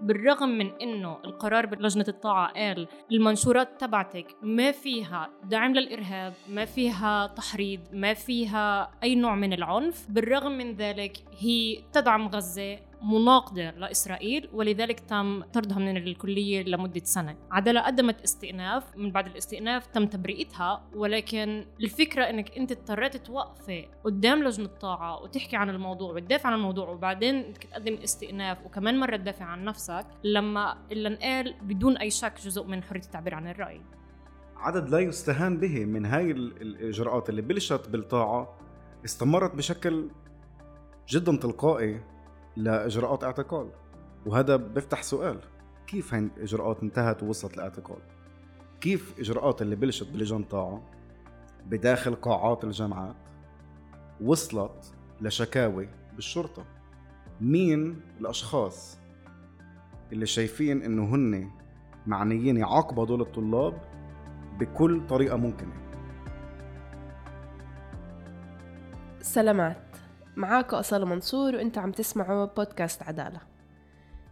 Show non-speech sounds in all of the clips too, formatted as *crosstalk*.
بالرغم من إنه القرار بلجنة الطاعة قال المنشورات تبعتك ما فيها دعم للإرهاب ما فيها تحريض ما فيها أي نوع من العنف بالرغم من ذلك هي تدعم غزة مناقضة لإسرائيل ولذلك تم طردها من الكلية لمدة سنة. عدالة قدمت استئناف. من بعد الاستئناف تم تبرئتها ولكن الفكرة أنك أنت اضطريت توقفي قدام لجنة الطاعة وتحكي عن الموضوع وتدافع عن الموضوع وبعدين تقدم استئناف وكمان مرة تدافع عن نفسك لما اللي انقال بدون أي شك جزء من حرية التعبير عن الرأي. عدد لا يستهان به من هاي الإجراءات اللي بلشت بالطاعة استمرت بشكل جدا تلقائي. لإجراءات اعتقال. وهذا بيفتح سؤال كيف هاي الاجراءات انتهت ووصلت لاعتقال كيف إجراءات اللي بلشت بلجان طاعه بداخل قاعات الجامعات وصلت لشكاوي بالشرطة؟ مين الأشخاص اللي شايفين إنه هن معنيين يعاقبوا هدول الطلاب بكل طريقة ممكنة؟ سلامات. معاك أصالة منصور وأنت عم تسمعوا بودكاست عدالة.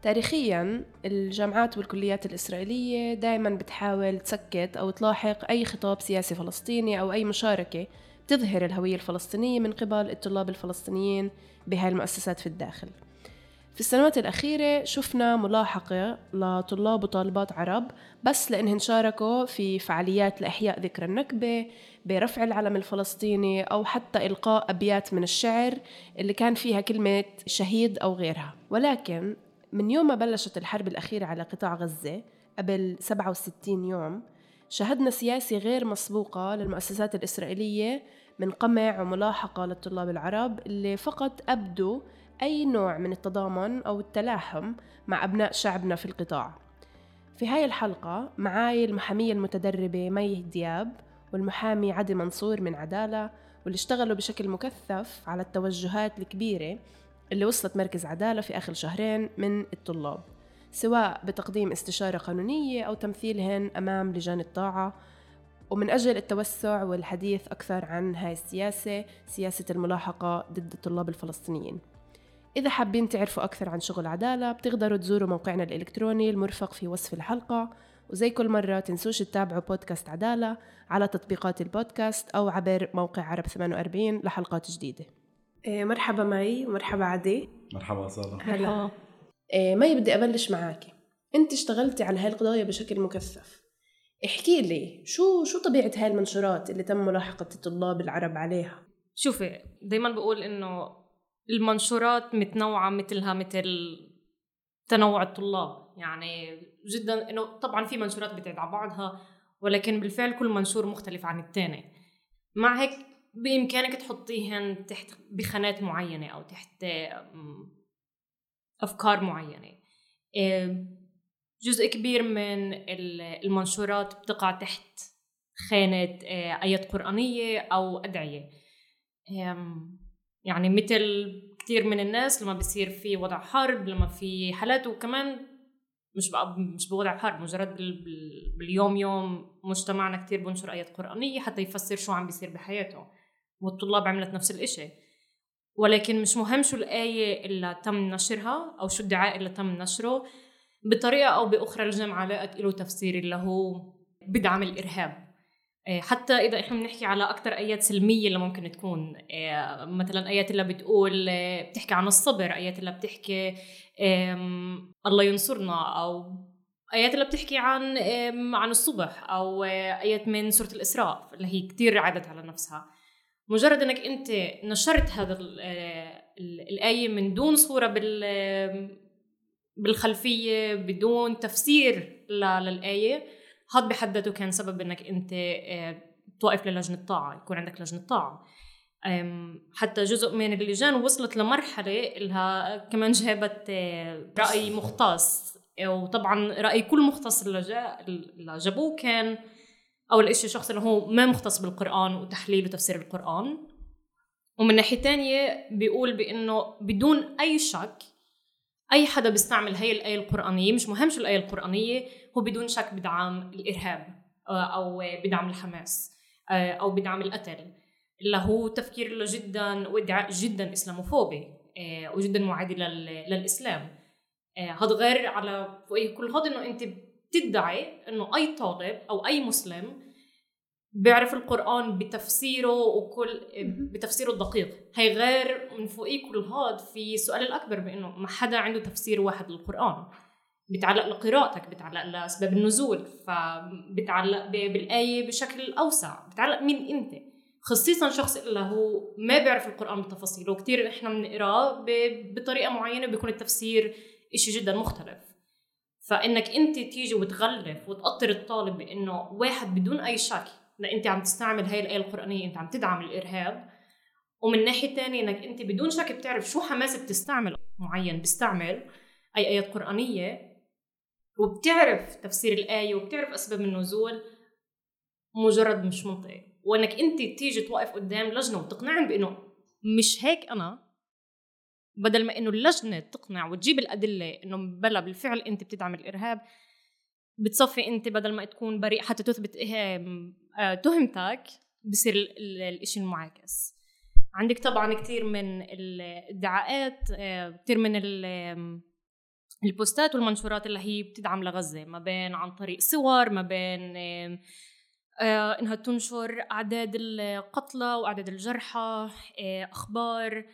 تاريخيا الجامعات والكليات الإسرائيلية دائما بتحاول تسكت أو تلاحق أي خطاب سياسي فلسطيني أو أي مشاركة تظهر الهوية الفلسطينية من قبل الطلاب الفلسطينيين بهاي المؤسسات في الداخل. في السنوات الأخيرة شفنا ملاحقة لطلاب وطالبات عرب بس لأنهم شاركوا في فعاليات لإحياء ذكرى النكبة برفع العلم الفلسطيني أو حتى إلقاء أبيات من الشعر اللي كان فيها كلمة شهيد أو غيرها. ولكن من يوم ما بلشت الحرب الأخيرة على قطاع غزة قبل 67 يوم شهدنا سياسة غير مسبوقة للمؤسسات الإسرائيلية من قمع وملاحقة للطلاب العرب اللي فقط أبدوا أي نوع من التضامن أو التلاحم مع أبناء شعبنا في القطاع. في هاي الحلقة معاي المحامية المتدربة مي دياب والمحامي عدي منصور من عدالة واللي اشتغلوا بشكل مكثف على التوجهات الكبيرة اللي وصلت مركز عدالة في آخر شهرين من الطلاب سواء بتقديم استشارة قانونية أو تمثيلهن أمام لجان الطاعة. ومن أجل التوسع والحديث أكثر عن هاي السياسة سياسة الملاحقة ضد الطلاب الفلسطينيين. إذا حابين تعرفوا أكثر عن شغل عدالة بتقدروا تزوروا موقعنا الإلكتروني المرفق في وصف الحلقة. وزي كل مرة تنسوش تتابعوا بودكاست عدالة على تطبيقات البودكاست أو عبر موقع عرب 48 لحلقات جديدة. إيه مرحبا مي ومرحبا عدي. مرحبا صالة. هلا. إيه مي بدي أبلش معاكي أنت اشتغلتي على هاي القضايا بشكل مكثف. احكي لي شو شو طبيعة هاي المنشورات اللي تم ملاحقة الطلاب العرب عليها؟ شوفي دايما بقول إنه المنشورات متنوعة مثلها مثل تنوع الطلاب. يعني جدا إنه طبعا في منشورات بتعد على بعضها ولكن بالفعل كل منشور مختلف عن الثاني مع هيك بإمكانك تحطيهن تحت بخانات معينة أو تحت أفكار معينة. جزء كبير من المنشورات بتقع تحت خانة آه، آيات قرآنية أو أدعية. يعني مثل كثير من الناس لما بيصير في وضع حرب لما في حالات وكمان مش بقى مش بوضع حرب مجرد باليوم يوم مجتمعنا كثير بنشر آيات قرآنية حتى يفسر شو عم بيصير بحياته. والطلاب عملت نفس الإشي. ولكن مش مهم شو الآية اللي تم نشرها أو شو الدعاء اللي تم نشره بطريقة أو بأخرى الجامعة لقت له تفسير اللي هو بدعم الإرهاب. حتى إذا إحنا بنحكي على أكثر آيات سلمية اللي ممكن تكون إيه، مثلا آيات اللي بتقول إيه، بتحكي عن الصبر آيات اللي بتحكي الله ينصرنا أو آيات اللي بتحكي عن عن الصبح أو آيات من سورة الإسراء اللي هي كثير عادت على نفسها. مجرد إنك أنت نشرت هذا الآية من دون صورة بال بالخلفية بدون تفسير للآية هذا بحد ذاته كان سبب إنك أنت آه، توقف للجنة طاعه يكون عندك لجنة طاعة. حتى جزء من اللجان وصلت لمرحلة انها كمان جابت آه، رأي مختص. وطبعا رأي كل مختص اللي جابوه كان أول شيء شخص اللي هو ما مختص بالقرآن وتحليل وتفسير القرآن. ومن ناحية تانية بيقول بإنه بدون أي شك أي حدا بيستعمل هي الآية القرآنية مش مهم شو الآية القرآنية هو بدون شك بدعم الإرهاب آه، أو بدعم الحماس آه، أو بدعم القتل. اللي هو تفكير جدا وادعاء جدا إسلاموفوبي آه، وجدا معادي للإسلام. هذا غير على فوقيه كل هذا إنه أنت بتدعي إنه أي طالب أو أي مسلم بيعرف القرآن بتفسيره وكل بتفسيره الدقيق. هي غير من فوقيه كل هذا في سؤال الأكبر بأنه ما حدا عنده تفسير واحد للقرآن. بتعلق لقراءتك بتعلق لأسباب النزول فبتعلق بالآية بشكل أوسع. بتعلق مين أنت. خصيصا شخص اللي هو ما بيعرف القرآن بتفاصيله وكثير إحنا بنقرأه بطريقة معينة بيكون التفسير إشي جدا مختلف. فإنك أنت تيجي وتغلف وتقطر الطالب بأنه واحد بدون أي شك أنت عم تستعمل هاي الايه القرآنية أنت عم تدعم الإرهاب. ومن ناحية ثانية إنك أنت بدون شك بتعرف شو حماس بتستعمل معين بيستعمل أي آيات قرآنية. وبتعرف تفسير الآية وبتعرف أسباب النزول مجرد مش منطقي. وإنك أنت تيجي توقف قدام لجنة وتقنعهم بإنه مش هيك أنا. بدل ما إنه اللجنة تقنع وتجيب الأدلة إنه بلا بالفعل أنت بتدعم الإرهاب بتصفي انت بدل ما تكون بريء حتى تثبت آه، تهمتك بصير الإشي المعاكس. عندك طبعا كثير من الادعاءات آه، كثير من البوستات والمنشورات اللي هي بتدعم لغزة ما بين عن طريق صور ما بين آه، إنها تنشر أعداد القتلى وأعداد الجرحى أخبار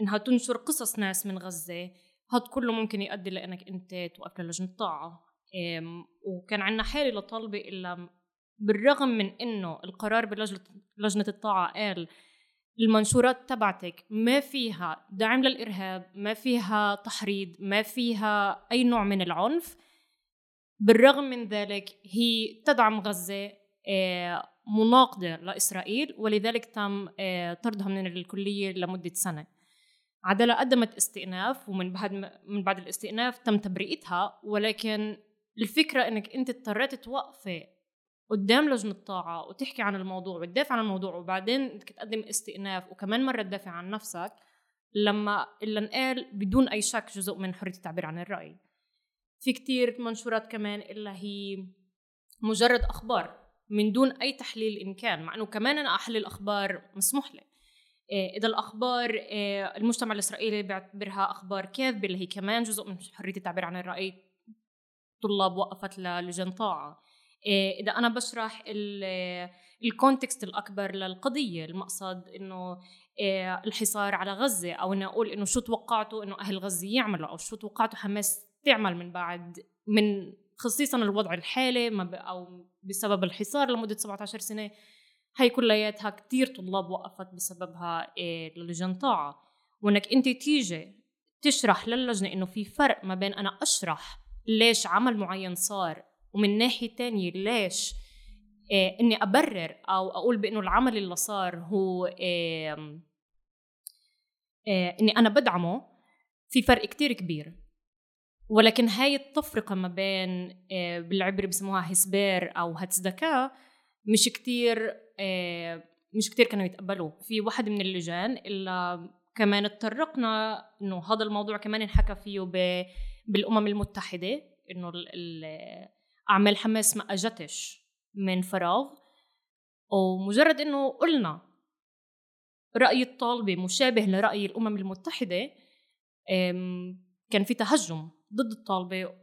إنها تنشر قصص ناس من غزة. هذا كله ممكن يؤدي لإنك أنت توقف للجنة الطاعة. وكان عندنا حالة لطالبة إلا بالرغم من إنه القرار بلجنة الطاعة قال المنشورات تبعتك ما فيها دعم للإرهاب ما فيها تحريض ما فيها أي نوع من العنف بالرغم من ذلك هي تدعم غزة آه، مناقضة لإسرائيل ولذلك تم آه، طردها من الكلية لمدة سنة. عدالة قدمت استئناف ومن بعد من بعد الاستئناف تم تبرئتها ولكن الفكرة إنك أنت اضطريت توقفي قدام لجنة الطاعة وتحكي عن الموضوع وتدافع عن الموضوع وبعدين بدك تقدم استئناف وكمان مرة تدافع عن نفسك لما اللي انقال بدون أي شك جزء من حرية التعبير عن الرأي. في كتير منشورات كمان إلا هي مجرد أخبار من دون أي تحليل إن كان مع أنه كمان أنا أحلل أخبار مسموح لي. إيه، إذا الأخبار إيه، المجتمع الإسرائيلي بيعتبرها أخبار كاذبة اللي هي كمان جزء من حرية التعبير عن الرأي. طلاب وقفت للجان طاعة. إيه، إذا أنا بشرح الكونتكست الأكبر للقضية المقصد إنه إيه، الحصار على غزة أو إنه أقول إنه شو توقعتوا إنه أهل غزة يعملوا أو شو توقعتوا حماس تعمل من بعد من خصيصا الوضع الحالي أو بسبب الحصار لمدة 17 سنة. هاي كلياتها كتير طلاب وقفت بسببها إيه، للجان طاعة. وإنك أنت تيجي تشرح للجنة إنه في فرق ما بين أنا أشرح ليش عمل معين صار ومن ناحية تانية ليش إيه إني أبرر أو أقول بإنه العمل اللي صار هو إيه إيه إني أنا بدعمه في فرق كتير كبير. ولكن هاي التفرقة ما بين إيه بالعبري بسموها هسبير أو هتزدكا مش كتير إيه مش كتير كانوا يتقبلوه. في واحد من اللجان إلا كمان اتطرقنا إنه هذا الموضوع كمان انحكى فيه بالأمم المتحدة إنه أعمال حماس ما أجتش من فراغ. ومجرد إنه قلنا رأي الطالبة مشابه لرأي الأمم المتحدة كان في تهجم ضد الطالبة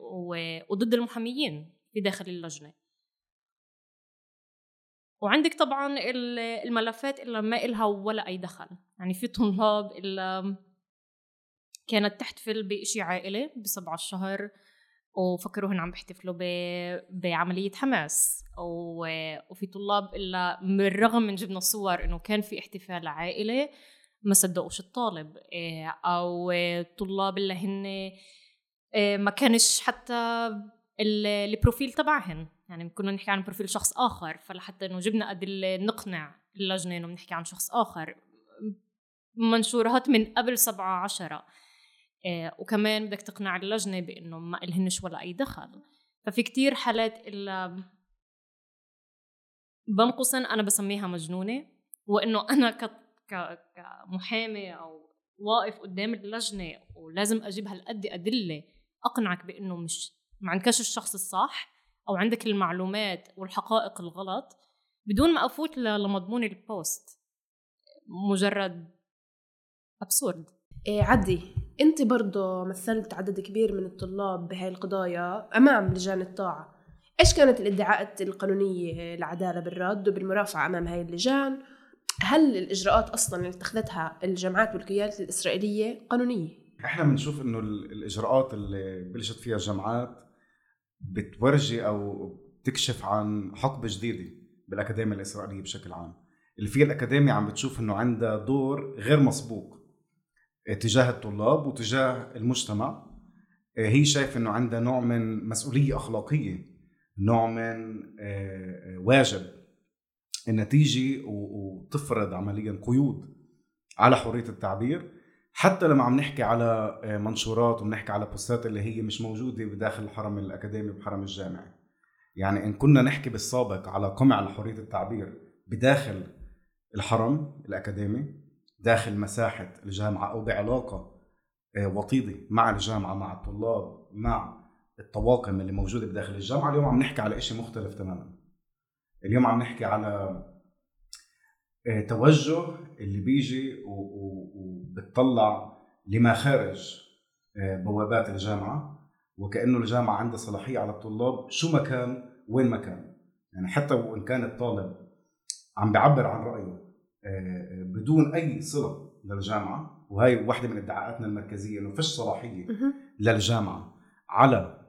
وضد المحاميين في داخل اللجنة. وعندك طبعا الملفات اللي ما إلها ولا أي دخل. يعني في طلاب اللي كانت تحتفل بإشي عائلي بسبعة الشهر وفكروهن عم بيحتفلوا بعملية حماس. وفي طلاب إلا بالرغم من جبنا صور إنه كان في احتفال عائلي ما صدقوش الطالب. إيه، أو طلاب اللي هن إيه، ما كانش حتى ال פרופיל تبعهن. يعني كنا نحكي عن פרופיל شخص آخر فلحتى إنه جبنا أدلة نقنع اللجنة إنه بنحكي عن شخص آخر. منشورات من قبل سبعة عشرة. آه، وكمان بدك تقنع اللجنة بإنه ما إلهنش ولا أي دخل. ففي كتير حالات إلا بنقصا أنا بسميها مجنونة وإنه أنا ك... كمحامي أو واقف قدام اللجنة ولازم أجيب هالقد أدلة أقنعك بإنه مش ما عندكش الشخص الصح أو عندك المعلومات والحقائق الغلط بدون ما أفوت لمضمون ال post مجرد אבסורד إيه عدي أنت برضه مثلت عدد كبير من الطلاب بهاي القضايا أمام لجان الطاعة. إيش كانت الادعاءات القانونية للعداله بالرد وبالمرافعة أمام هاي اللجان؟ هل الإجراءات أصلا اللي اتخذتها الجامعات والكليات الإسرائيلية قانونية؟ إحنا بنشوف إنه الإجراءات اللي بلشت فيها الجامعات بتورجي أو بتكشف عن حقبة جديدة بالأكاديمية الإسرائيلية بشكل عام. اللي فيها الأكاديمية عم بتشوف إنه عندها دور غير مسبوق تجاه الطلاب وتجاه المجتمع. هي شايفة إنه عندها نوع من مسؤولية أخلاقية نوع من آه، واجب انها تيجي وتفرض عمليا قيود على حرية التعبير. حتى لما عم نحكي على آه، منشورات وبنحكي على بوستات اللي هي مش موجودة بداخل الحرم الأكاديمي وبحرم الجامعي يعني إن كنا نحكي بالسابق على قمع لحريه التعبير بداخل الحرم الأكاديمي داخل مساحة الجامعة أو بعلاقة آه، وطيدة مع الجامعة مع الطلاب مع الطواقم اللي موجودة بداخل الجامعة اليوم عم نحكي على شيء مختلف تماما. اليوم عم نحكي على توجه اللي بيجي وبتطلع لما خارج آه، بوابات الجامعة وكأنه الجامعة عندها صلاحية على الطلاب شو ما كان وين ما كان. يعني حتى وإن كان الطالب عم بيعبر عن رأيه آه، بدون أي صلة للجامعة وهي واحدة من ادعاءاتنا المركزية إنه فيش صلاحية للجامعة على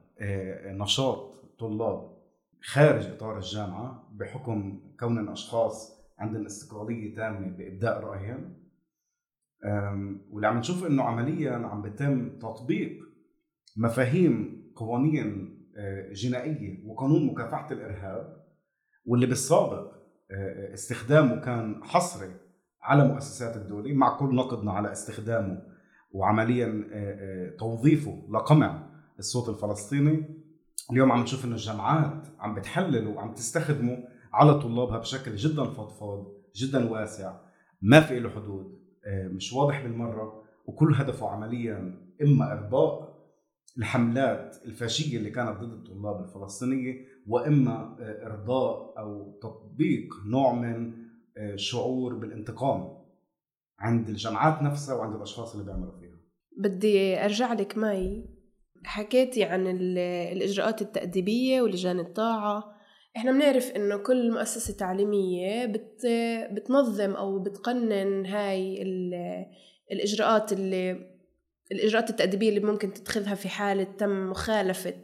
نشاط طلاب خارج إطار الجامعة بحكم كون أشخاص عندهم استقلاليه تامة بإبداء رأيهم. واللي عم نشوف إنه عمليا عم بيتم تطبيق مفاهيم قوانين آه، جنائية وقانون مكافحة الإرهاب واللي بالسابق آه، استخدامه كان حصري على مؤسسات الدولة مع كل نقدنا على استخدامه وعمليا آه، توظيفه لقمع الصوت الفلسطيني. اليوم عم نشوف إنه الجامعات عم بتحلل وعم تستخدمه على طلابها بشكل جدا فضفاض جدا واسع ما في له حدود آه، مش واضح بالمرة وكل هدفه عمليا إما إرضاء الحملات الفاشية اللي كانت ضد الطلاب الفلسطينية وإما آه، إرضاء أو تطبيق نوع من آه، شعور بالانتقام عند الجامعات نفسها وعند الأشخاص اللي بيعملوا فيها. بدي أرجع لك ماي حكيتي عن الإجراءات التأديبية ولجان الطاعة. إحنا بنعرف إنه كل مؤسسة تعليمية بت بتنظم أو بتقنن هاي الإجراءات اللي الإجراءات التأديبية اللي ممكن تتخذها في حالة تم مخالفة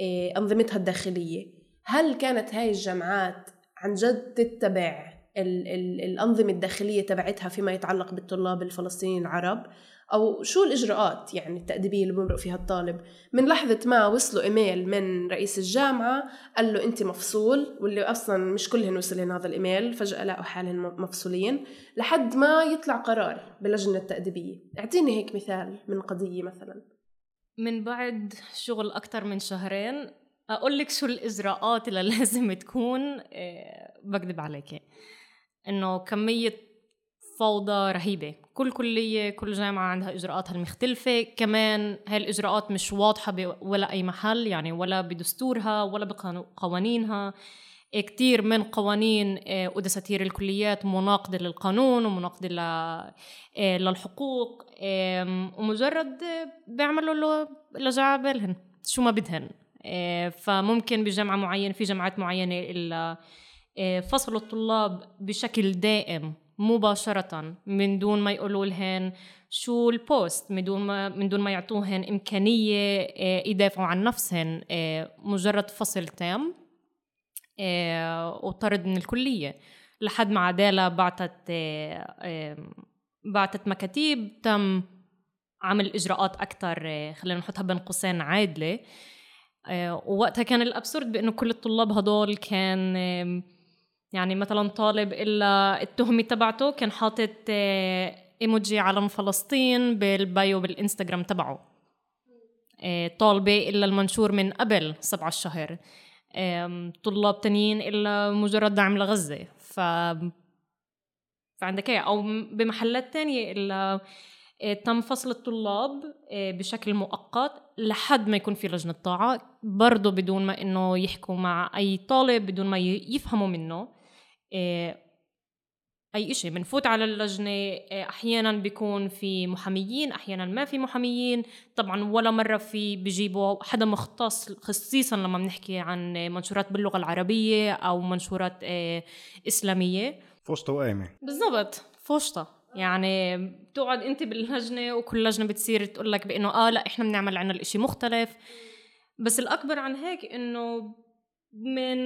آه، أنظمتها الداخلية. هل كانت هاي الجامعات عن جد تتبع الأنظمة الداخلية تبعتها فيما يتعلق بالطلاب الفلسطينيين العرب؟ أو شو الإجراءات يعني التأديبية اللي بمرق فيها الطالب؟ من لحظة ما وصلوا إيميل من رئيس الجامعة قال له انت مفصول واللي أصلا مش كلهن وصلن هذا الإيميل فجأة لقوا حالهم مفصولين لحد ما يطلع قرار باللجنه التأديبية. أعطيني هيك مثال من قضية مثلا. من بعد شغل أكثر من شهرين أقول لك شو الإجراءات اللي *laughs* لازم تكون إيه بكذب عليك إنه كمية فوضى رهيبة. كل كلية كل جامعة عندها إجراءاتها المختلفة. كمان هاي الاجراءات مش واضحة ولا أي محل يعني ولا بدستورها ولا بقوانينها كتير من قوانين آه، ودساتير الكليات مناقضة للقانون ومناقضة آه، للحقوق. ومجرد بيعملوا له اللي بالهن. شو ما بدهن. آه، فممكن بجامعة معينة في جامعات معينة إلا فصلوا الطلاب بشكل دائم مباشرة من دون ما يقولوا لهن شو البوست من دون ما من دون ما يعطوهن إمكانية آه، يدافعوا عن نفسهن آه، مجرد فصل تام آه، وطرد من الكلية لحد ما عدالة بعتت بعتت مكاتيب تم عمل إجراءات أكثر خلينا نحطها بين قوسين عادلة ووقتها كان الأبسورد بأنه كل الطلاب هدول كان يعني مثلا طالب إلا التهمة تبعته كان حاطط آه، علم فلسطين بالبايو بالإنستغرام تبعه. آه، طالبة إلا المنشور من قبل سبعة الشهر. طلاب تانيين إلا مجرد دعم لغزة. ف فعندك إيه أو بمحلات تانية إلا آه، تم فصل الطلاب بشكل مؤقت لحد ما يكون في لجنة طاعة. برضه بدون ما إنه يحكوا مع أي طالب بدون ما يفهموا منه. أي إشي بنفوت على اللجنة أحيانا بيكون في محاميين أحيانا ما في محاميين. طبعا ولا مرة في بيجيبوا حدا مختص خصيصا لما بنحكي عن منشورات باللغة العربية أو منشورات آه، إسلامية. فوشطه وقايمة. بالضبط فوشطه يعني بتقعد أنت باللجنة وكل لجنة بتصير تقول لك بأنه آه لا إحنا بنعمل عنا الإشي مختلف. بس الأكبر عن هيك إنه من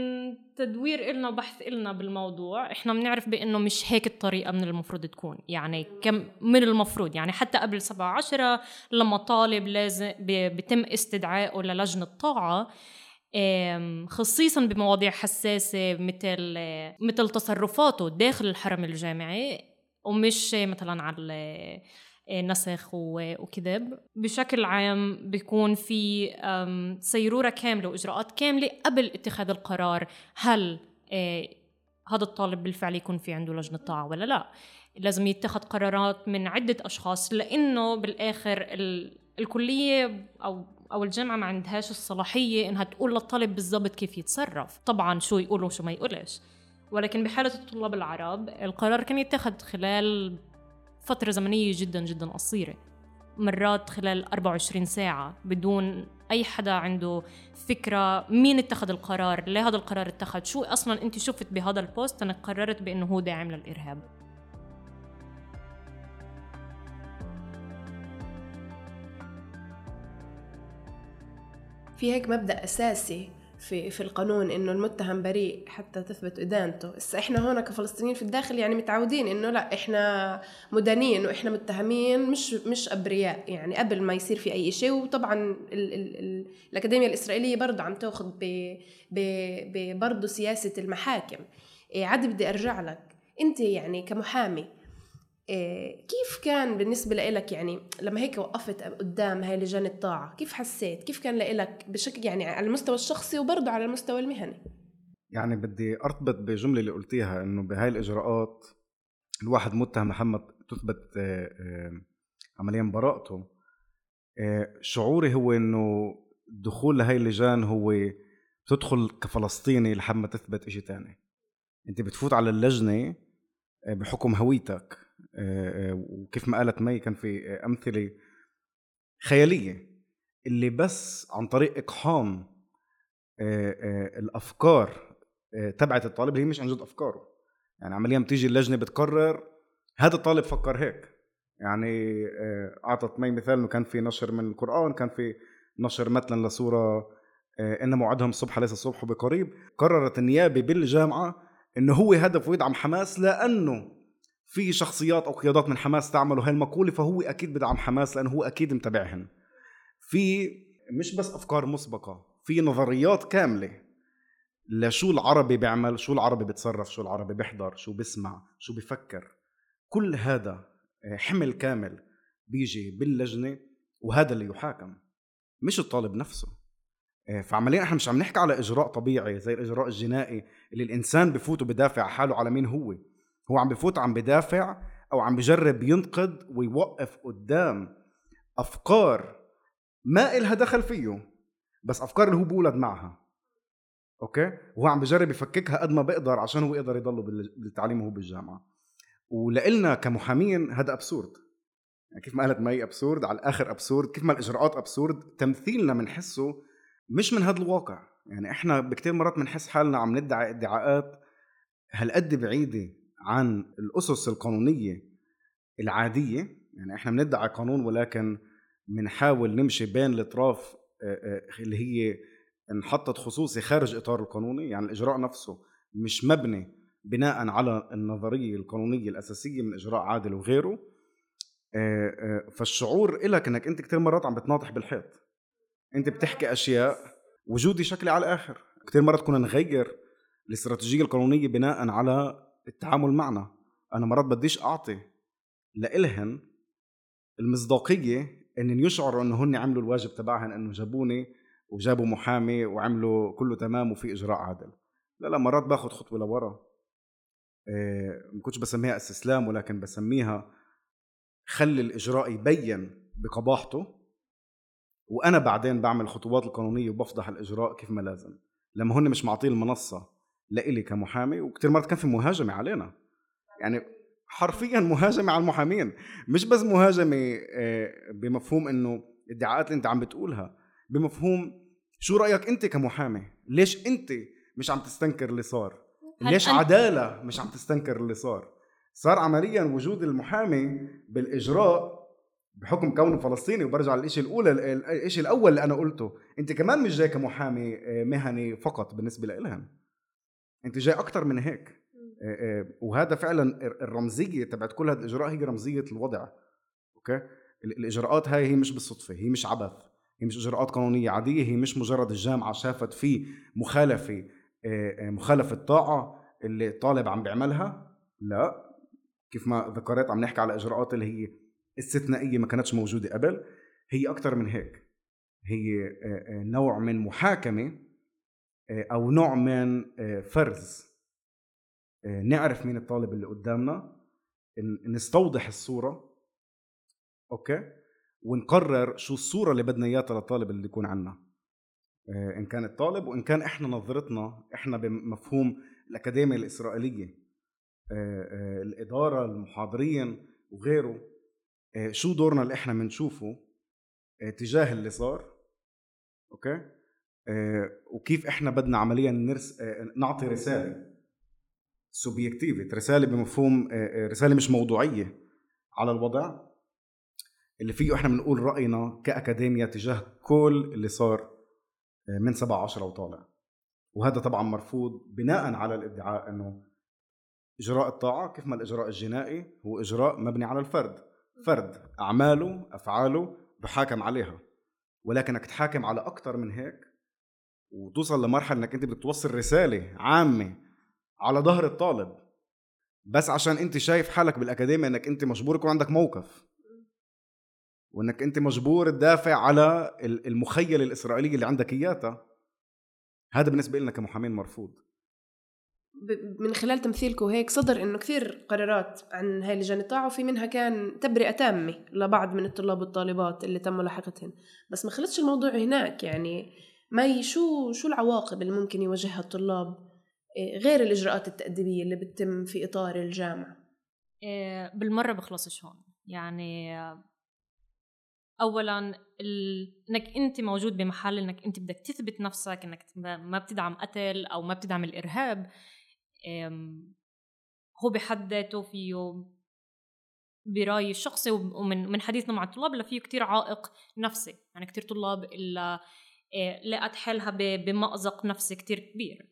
تدوير إلنا وبحث إلنا بالموضوع إحنا بنعرف بأنه مش هيك الطريقة من المفروض تكون. يعني كم من المفروض. يعني حتى قبل سبعة عشرة لما طالب لازم بيتم استدعائه للجنة طاعة خصيصا بمواضيع حساسة مثل مثل تصرفاته داخل الحرم الجامعي ومش مثلا على نسخ وكذب. بشكل عام بيكون في سيرورة كاملة وإجراءات كاملة قبل اتخاذ القرار هل آه، هذا الطالب بالفعل يكون في عنده لجنة طاعة ولا لا. لازم يتخذ قرارات من عدة أشخاص لأنه بالآخر الكلية أو أو الجامعة ما عندهاش الصلاحية إنها تقول للطالب بالضبط كيف يتصرف. طبعا شو يقول وشو ما يقولش. ولكن بحالة الطلاب العرب القرار كان يتخذ خلال فترة زمنية جدا جدا قصيرة. مرات خلال 24 ساعة بدون أي حدا عنده فكرة مين اتخذ القرار ليه هذا القرار اتخذ شو أصلا أنت شفت بهذا البوست؟ أنك قررت بأنه هو داعم للإرهاب. في هيك مبدأ أساسي في في القانون إنه المتهم بريء حتى تثبت إدانته. بس إحنا هون كفلسطينيين في الداخل يعني متعودين إنه لا إحنا مدانين وإحنا متهمين مش مش أبرياء. يعني قبل ما يصير في أي شيء وطبعا ال ال ال الأكاديمية الإسرائيلية برضه عم تأخذ برضه سياسة المحاكم. إيه عاد بدي أرجع لك. أنت يعني كمحامي كيف كان بالنسبة لإلك يعني لما هيك وقفت قدام هاي لجان الطاعة؟ كيف حسيت؟ كيف كان لإلك بشكل يعني على المستوى الشخصي وبرضه على المستوى المهني؟ يعني بدي أرتبط بجملة اللي قلتيها إنه بهاي الإجراءات الواحد متهم محمد تثبت آه، آه، عمليا براءته. آه، شعوري هو إنه الدخول لهي اللجان هو بتدخل كفلسطيني لحد ما تثبت شيء تاني. أنت بتفوت على اللجنة بحكم هويتك. آه، آه، وكيف ما قالت مي كان في أمثلة خيالية اللي بس عن طريق إقحام آه، الأفكار تبعت الطالب اللي هي مش عن جد أفكاره. يعني عمليا بتيجي اللجنة بتقرر هذا الطالب فكر هيك. يعني أعطت مي مثال إنه كان في نشر من القرآن كان في نشر مثلا لصوره ان موعدهم الصبح ليس الصبح بقريب. قررت النيابة بالجامعة إنه هو هدفه يدعم حماس لأنه في شخصيات أو قيادات من حماس تعملوا هاي المقوله فهو أكيد بدعم حماس لأنه هو أكيد متابعهن. في مش بس أفكار مسبقة في نظريات كاملة لشو العربي بيعمل شو العربي بيتصرف شو العربي بيحضر شو بيسمع شو بيفكر. كل هذا آه، حمل كامل بيجي باللجنة وهذا اللي يحاكم مش الطالب نفسه. آه، فعمليا إحنا مش عم نحكي على إجراء طبيعي زي الإجراء الجنائي اللي الإنسان بفوت وبدافع حاله على مين هو. هو عم بفوت عم بدافع أو عم بجرب ينقد ويوقف قدام أفكار ما إلها دخل فيه بس أفكار اللي هو بولد معها. okay؟ وهو عم بجرب يفككها قد ما بيقدر عشان هو يقدر يضله بالتعليم وهو بالجامعة. ولإلنا كمحامين هذا אבסורד. يعني كيف ما قالت مي אבסורד على الآخر אבסורד كيف ما الإجراءات אבסורד تمثيلنا بنحسه مش من هذا الواقع. يعني إحنا بكتير مرات بنحس حالنا عم ندعي ادعاءات هالقد بعيدة. عن الأسس القانونية العادية يعني إحنا بندعي قانون ولكن بنحاول نمشي بين الأطراف اللي هي انحطت خصوصي خارج إطار القانوني يعني الإجراء نفسه مش مبني بناء على النظرية القانونية الأساسية من إجراء عادل وغيره فالشعور إلك إنك أنت كثير مرات عم بتناطح بالحيط. أنت بتحكي أشياء وجودي شكلي على الآخر. كثير مرات كنا نغير الاستراتيجية القانونية بناء على التعامل معنا. أنا مرات بديش أعطي لإلهن المصداقية إن يشعروا إنه هن عملوا الواجب تبعهن إنه جابوني وجابوا محامي وعملوا كله تمام وفي إجراء عادل. لا لا مرات باخذ خطوة لورا. إيه ما كنتش بسميها استسلام ولكن بسميها خلي الإجراء يبين بقباحته وأنا بعدين بعمل الخطوات القانونية وبفضح الإجراء كيف ما لازم. لما هن مش معطين المنصة لإلي كمحامي وكثير مرات كان في مهاجمة علينا. يعني حرفيا مهاجمة على المحامين. مش بس مهاجمة آه، بمفهوم إنه الادعاءات اللي أنت عم بتقولها بمفهوم شو رأيك أنت كمحامي؟ ليش أنت مش عم تستنكر اللي صار؟ ليش عدالة مش عم تستنكر اللي صار؟ صار عمليا وجود المحامي بالإجراء بحكم كونه فلسطيني وبرجع للشيء الأولى الشيء الأول اللي أنا قلته. أنت كمان مش جاي كمحامي آه، مهني فقط بالنسبة لإلهم. أنت جاي أكثر من هيك. وهذا فعلا الر- الرمزية تبعت كل هذا الإجراء هي رمزية الوضع. أوكي؟ ال- الإجراءات هاي هي مش بالصدفة هي مش عبث هي مش إجراءات قانونية عادية هي مش مجرد الجامعة شافت في مخالفة مخالفة طاعه اللي الطالب عم بيعملها. لا. كيف ما ذكرت عم نحكي على إجراءات اللي هي استثنائية ما كانتش موجودة قبل هي أكثر من هيك. هي نوع من محاكمة أو نوع من آه، فرز. آه، نعرف مين الطالب اللي قدامنا نستوضح الصورة أوكي؟ ونقرر شو الصورة اللي بدنا إياها للطالب اللي يكون آه، إن كان الطالب وإن كان إحنا نظرتنا إحنا بمفهوم الأكاديمية الإسرائيلية. آه، آه، الإدارة المحاضرين وغيره. آه، شو دورنا اللي إحنا بنشوفه آه، تجاه اللي صار okay؟ آه، وكيف إحنا بدنا عمليا نرس آه، نعطي رسالة. סובייקטיבית رسالة بمفهوم آه، آه، رسالة مش موضوعية على الوضع. اللي فيه إحنا بنقول رأينا كاكاديميا تجاه كل اللي صار آه، من 7 10 وطالع. وهذا طبعا مرفوض بناء على الادعاء إنه إجراء الطاعة كيف ما الإجراء الجنائي هو إجراء مبني على الفرد. فرد أعماله أفعاله بحاكم عليها. ولكنك تحاكم على أكثر من هيك وتوصل لمرحلة إنك أنت بدك توصل رسالة عامة على ظهر الطالب بس عشان أنت شايف حالك بالأكاديمية إنك أنت مجبور يكون عندك موقف. وإنك أنت مجبور تدافع على ال- المخيله الاسرائيليه اللي عندك اياها هذا بالنسبة لنا كمحامين مرفوض. من خلال تمثيلكم هيك صدر إنه كثير قرارات عن هاي لجان الطاعة وفي منها كان تبرئة تامة لبعض من الطلاب والطالبات اللي تم ملاحقتهم بس ما خلصش الموضوع هناك يعني مي شو شو العواقب اللي ممكن يواجهها الطلاب؟ إيه، غير الإجراءات التأديبية اللي بتتم في إطار الجامعة. إيه، بالمرة بخلصش هون. يعني آه، اولا ال... إنك أنت موجود بمحل إنك أنت بدك تثبت نفسك إنك ما بتدعم قتل أو ما بتدعم الإرهاب. هو بحد ذاته فيه برايي الشخصي ومن من حديثنا مع الطلاب اللي فيه كتير عائق نفسي. يعني كتير طلاب إيه، لقت حالها بمأزق نفسي كتير كبير.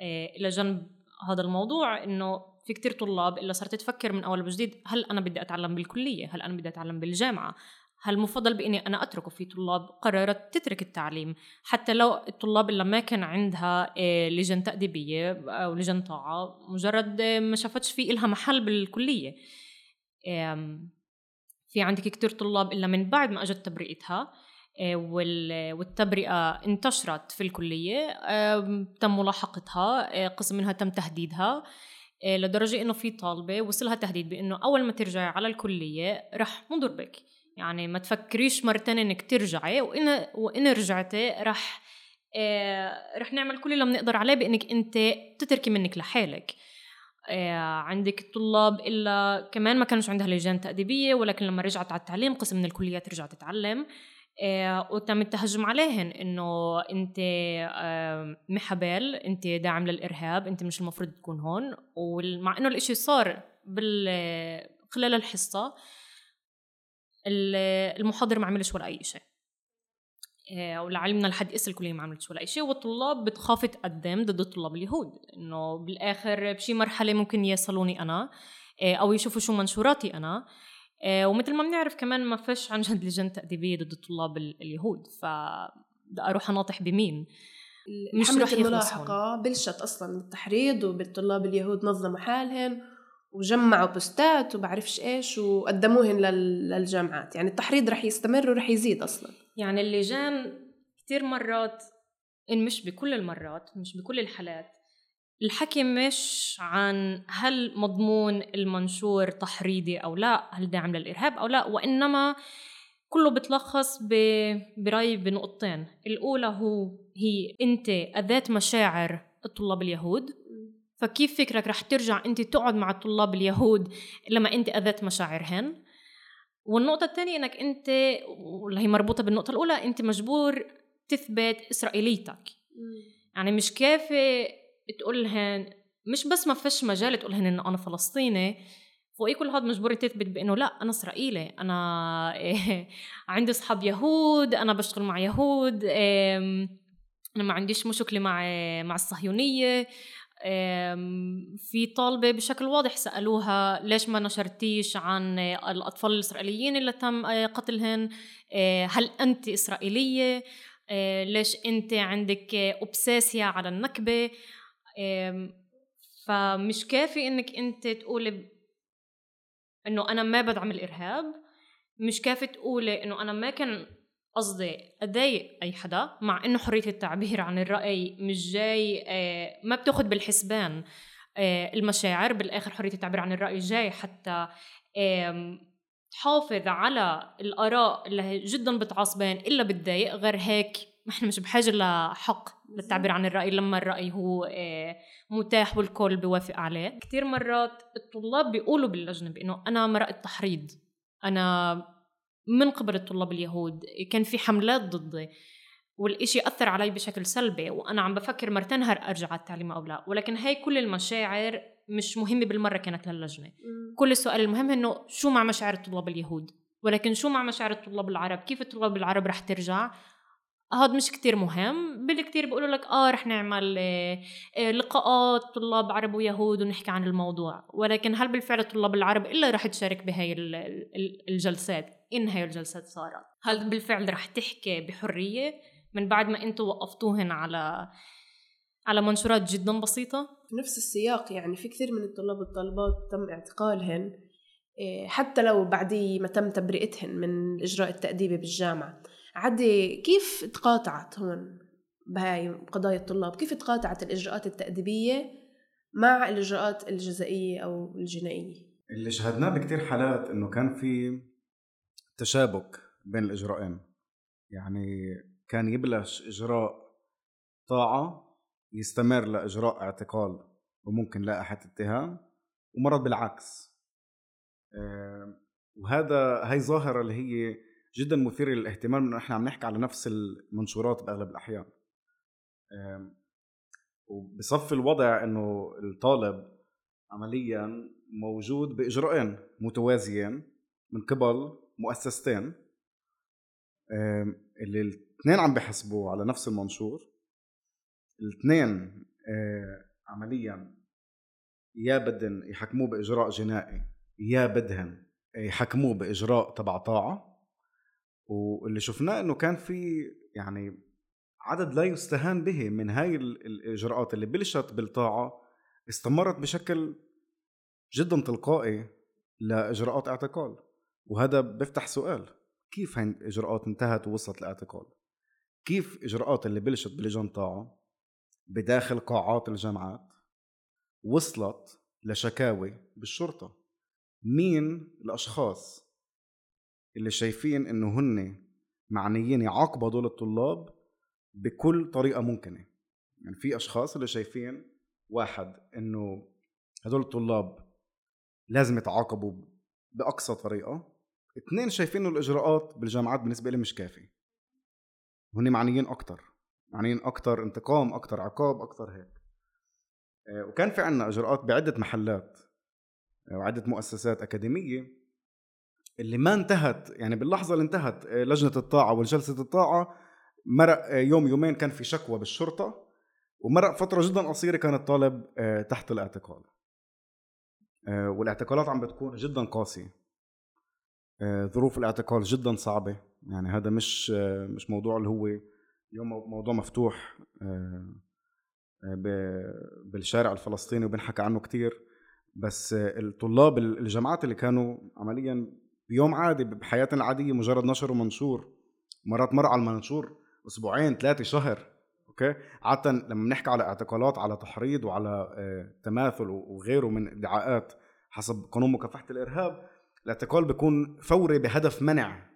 إيه، إلى جنب هذا الموضوع إنه في كتير طلاب إلا صارت تفكر من أول وجديد هل أنا بدي أتعلم بالكلية؟ هل أنا بدي أتعلم بالجامعة؟ هل مفضل بإني أنا أتركه؟ في طلاب قررت تترك التعليم. حتى لو الطلاب اللي ما كان عندها إيه، لجان تأديبية أو لجان طاعة مجرد إيه، ما شافتش في إلها محل بالكلية. في عندك كتير طلاب إلا من بعد ما أجت تبرئتها. والتبرئة انتشرت في الكلية تم ملاحقتها آه، قسم منها تم تهديدها آه، لدرجة إنه في طالبة وصلها تهديد بإنه أول ما ترجعي على الكلية رح نضربك يعني ما تفكريش مرتين إنك ترجعي وإن وإن رجعتي رح آه، رح نعمل كل اللي بنقدر عليه بإنك أنت تتركي منك لحالك. آه، عندك طلاب إلا كمان ما كانش عندها لجان تأديبية ولكن لما رجعت على التعليم قسم من الكليات رجعت تتعلم. آه، وتم التهجم عليهن. إنه أنت آه، محبال أنت داعم للإرهاب أنت مش المفروض تكون هون. ومع إنه الإشي صار بال خلال الحصة ال- المحاضر ما عملش ولا أي شيء آه، ولعلمنا لحد اس الكليه ما عملتش ولا اي شيء والطلاب بتخاف تقدم ضد الطلاب اليهود. إنه بالآخر بشي مرحلة ممكن يصلوني أنا آه، أو يشوفوا شو منشوراتي أنا. آه، ومثل ما بنعرف كمان ما فيش عن جد لجان تأديبية ضد الطلاب ال- اليهود ف أروح أناطح بمين. مش رح الملاحقة بلشت أصلا بالتحريض وبالطلاب اليهود نظموا حالهم وجمعوا بوستات وبعرفش إيش وقدموهن لل- للجامعات. يعني التحريض رح يستمر ورح يزيد أصلا. يعني اللجان كتير مرات إن مش بكل المرات مش بكل الحالات الحكي مش عن هل مضمون المنشور تحريضي أو لا هل داعم للإرهاب أو لا وإنما كله بتلخص برأيي بنقطتين. الأولى هو هي أنت أذات مشاعر الطلاب اليهود فكيف فكرك رح ترجع أنت تقعد مع الطلاب اليهود لما أنت أذيت مشاعرهن؟ والنقطة الثانية إنك أنت واللي هي مربوطة بالنقطة الأولى أنت مجبور تثبت إسرائيليتك. يعني مش كافي تقول لهن مش بس ما فيش مجال تقول لهن إنه أنا فلسطيني فوقي كل هذا مجبور تثبت بإنه لا أنا إسرائيلي أنا *laughs* عندي أصحاب يهود أنا بشتغل مع يهود أنا ما عنديش مشكلة مع مع الصهيونية في طالبة بشكل واضح سألوها ليش ما نشرتيش عن الأطفال الإسرائيليين اللي تم قتلهن؟ آه، هل أنت إسرائيلية؟ آه، ليش أنت عندك أوبسيسيا على النكبة؟ فمش كافي إنك أنت تقولي إنه أنا ما بدعم الإرهاب. مش كافي تقولي إنه أنا ما كان قصدي أضايق أي حدا مع إنه حرية التعبير عن الرأي مش جاي آه، ما بتاخد بالحسبان آه، المشاعر بالآخر حرية التعبير عن الرأي جاي حتى تحافظ على الآراء اللي جدا بتعصبان إلا بتضايق غير هيك إحنا مش بحاجة لحق للتعبير عن الرأي لما الرأي هو آه، متاح والكل بيوافق عليه. كثير مرات الطلاب بيقولوا باللجنه بانه أنا مرأة تحريض أنا من قبل الطلاب اليهود كان في حملات ضدي والإشي أثر علي بشكل سلبي وأنا عم بفكر مرتين هر أرجع على التعليم أو لا؟ ولكن هاي كل المشاعر مش مهمة بالمرة كانت للجنة. كل السؤال المهم إنه شو مع مشاعر الطلاب اليهود؟ ولكن شو مع مشاعر الطلاب العرب؟ كيف الطلاب العرب رح ترجع؟ هذا مش كتير مهم. بالكتير بيقولوا لك آه رح نعمل آه، آه، لقاءات طلاب عرب ويهود ونحكي عن الموضوع. ولكن هل بالفعل الطلاب العرب إلا رح تشارك بهاي الجلسات؟ إن هاي الجلسات صارت. هل بالفعل رح تحكي بحرية من بعد ما أنتم وقفتوهن على على منشورات جدا بسيطة؟ نفس السياق يعني في كثير من الطلاب والطالبات تم اعتقالهن آه، حتى لو بعد ما تم تبرئتهن من الإجراء التأديبي بالجامعة. عدي كيف تقاطعت هون بهاي قضايا الطلاب؟ كيف تقاطعت الإجراءات التأديبية مع الإجراءات الجزائية أو الجنائية؟ اللي شهدناه بكتير حالات إنه كان في تشابك بين الإجراءين. يعني كان يبلش إجراء طاعة يستمر لإجراء اعتقال وممكن لائحة اتهام ومرات بالعكس. وهذا هي ظاهرة اللي هي جدا مثير للاهتمام انه إحنا عم نحكي على نفس المنشورات بأغلب الأحيان. وبصف الوضع إنه الطالب عمليا موجود باجراءين متوازيين من قبل مؤسستين. اللي الاثنين عم بحسبوا على نفس المنشور. الاثنين عمليا يا بدن يحكموه بإجراء جنائي يا بدهن يحكموه بإجراء تبع طاعة. واللي شفناه إنه كان في يعني عدد لا يستهان به من هاي الإجراءات اللي بلشت بالطاعة استمرت بشكل جدا تلقائي لإجراءات اعتقال. وهذا بيفتح سؤال كيف هاي الإجراءات انتهت ووصلت لاعتقال كيف إجراءات اللي بلشت بلجان طاعة بداخل قاعات الجامعات وصلت لشكاوي بالشرطة؟ مين الأشخاص اللي شايفين إنه هن معنيين يعاقبوا هدول الطلاب بكل طريقة ممكنة. يعني في أشخاص اللي شايفين واحد إنه هدول الطلاب لازم يتعاقبوا بأقصى طريقة اثنين شايفين إنه الإجراءات بالجامعات بالنسبة لي مش كافي هن معنيين أكثر معنيين أكثر انتقام أكثر عقاب أكثر هيك. آه، وكان في عنا إجراءات بعدة محلات آه، وعدة مؤسسات أكاديمية اللي ما انتهت يعني باللحظة اللي انتهت آه، لجنة الطاعة والجلسه الطاعة مرق آه، يوم يومين كان في شكوى بالشرطة ومرق فترة جدا قصيرة كان الطالب آه، تحت الاعتقال. والاعتقالات عم بتكون جدا قاسية. ظروف الاعتقال جدا صعبة. يعني هذا مش مش موضوع اللي هو اليوم موضوع مفتوح بالشارع الفلسطيني وبنحكى عنه كتير. بس الطلاب الجامعات اللي كانوا عمليا بيوم عادي بحياتنا العادية مجرد نشر ومنشور. مرات مر على المنشور أسبوعين ثلاثة شهر أوكي؟ عادة لما بنحكي على اعتقالات على تحريض وعلى آه، تماثل وغيره من ادعاءات حسب قانون مكافحة الإرهاب الاعتقال بيكون فوري بهدف منع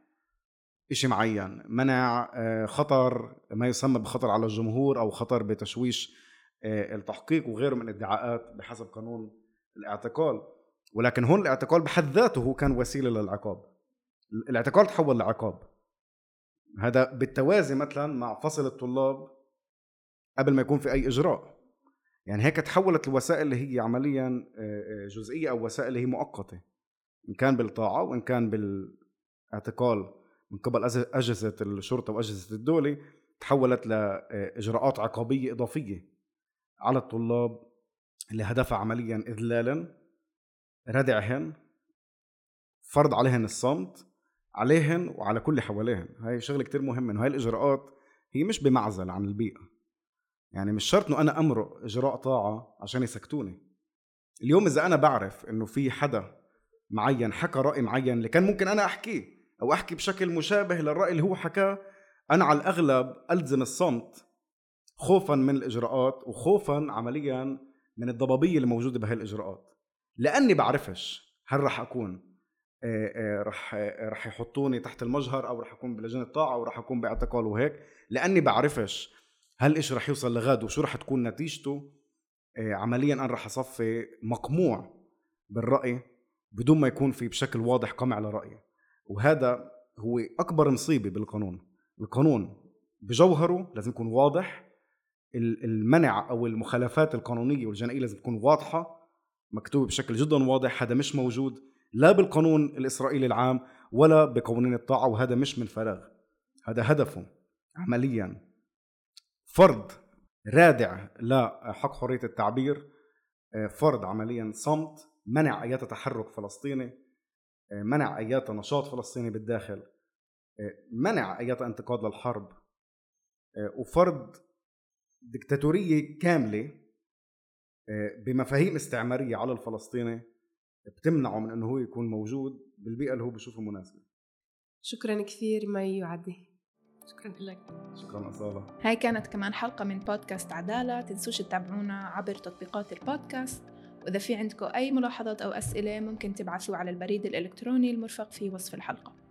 شيء معين منع آه، خطر ما يسمى بخطر على الجمهور أو خطر بتشويش آه، التحقيق وغيره من ادعاءات بحسب قانون الاعتقال. ولكن هون الاعتقال بحد ذاته هو كان وسيلة للعقاب. الاعتقال تحول لعقاب. هذا بالتوازي مثلا مع فصل الطلاب قبل ما يكون في أي إجراء. يعني هيك تحولت الوسائل اللي هي عمليا آه، جزئية أو وسائل اللي هي مؤقتة. إن كان بالطاعة وإن كان بالاعتقال من قبل أجهزة الشرطة وأجهزة الدولة تحولت لاجراءات عقابية إضافية على الطلاب اللي هدفها عمليا اذلالا. ردعهن فرض عليهن الصمت عليهن وعلى كل حواليهن. هاي شغلة كتير مهمة إنه هاي الإجراءات هي مش بمعزل عن البيئة. يعني مش شرط إنه أنا أمرق إجراء طاعة عشان يسكتوني. اليوم إذا أنا بعرف إنه في حدا معين حكى رأي معين اللي كان ممكن أنا أحكيه أو أحكي بشكل مشابه للرأي اللي هو حكاه أنا على الأغلب ألزم الصمت خوفا من الإجراءات وخوفا عمليا من الضبابية اللي موجودة الإجراءات. لأني بعرفش هل رح أكون رح رح يحطوني تحت المجهر أو رح أكون بلجنة طاعة أو رح أكون باعتقال وهيك. لأني بعرفش هل إيش رح يوصل لغد وشو رح تكون نتيجته. عمليا أنا رح أصفي مقموع بالرأي بدون ما يكون في بشكل واضح قمع لرأيي. وهذا هو أكبر مصيبة بالقانون. القانون بجوهره لازم يكون واضح المنع أو المخالفات القانونية والجنائية لازم تكون واضحة. مكتوبه بشكل جدا واضح هذا مش موجود لا بالقانون الإسرائيلي العام ولا بقوانين الطاعة وهذا مش من فراغ. هذا هدفه عمليا. فرض رادع لحق حرية التعبير فرض عمليا صمت منع اي تحرك فلسطيني منع اي نشاط فلسطيني بالداخل منع اي انتقاد للحرب وفرض دكتاتوريه كاملة بمفاهيم استعمارية على الفلسطيني بتمنعه من إنه هو يكون موجود بالبيئة اللي هو بشوفها مناسبة. شكرا كثير مي وعدي شكرا لك. شكرا أصالة هاي كانت كمان حلقة من بودكاست عدالة. تنسوش تتابعونا عبر تطبيقات البودكاست. وإذا في عندكم أي ملاحظات أو أسئلة ممكن تبعثوا على البريد الإلكتروني المرفق في وصف الحلقة.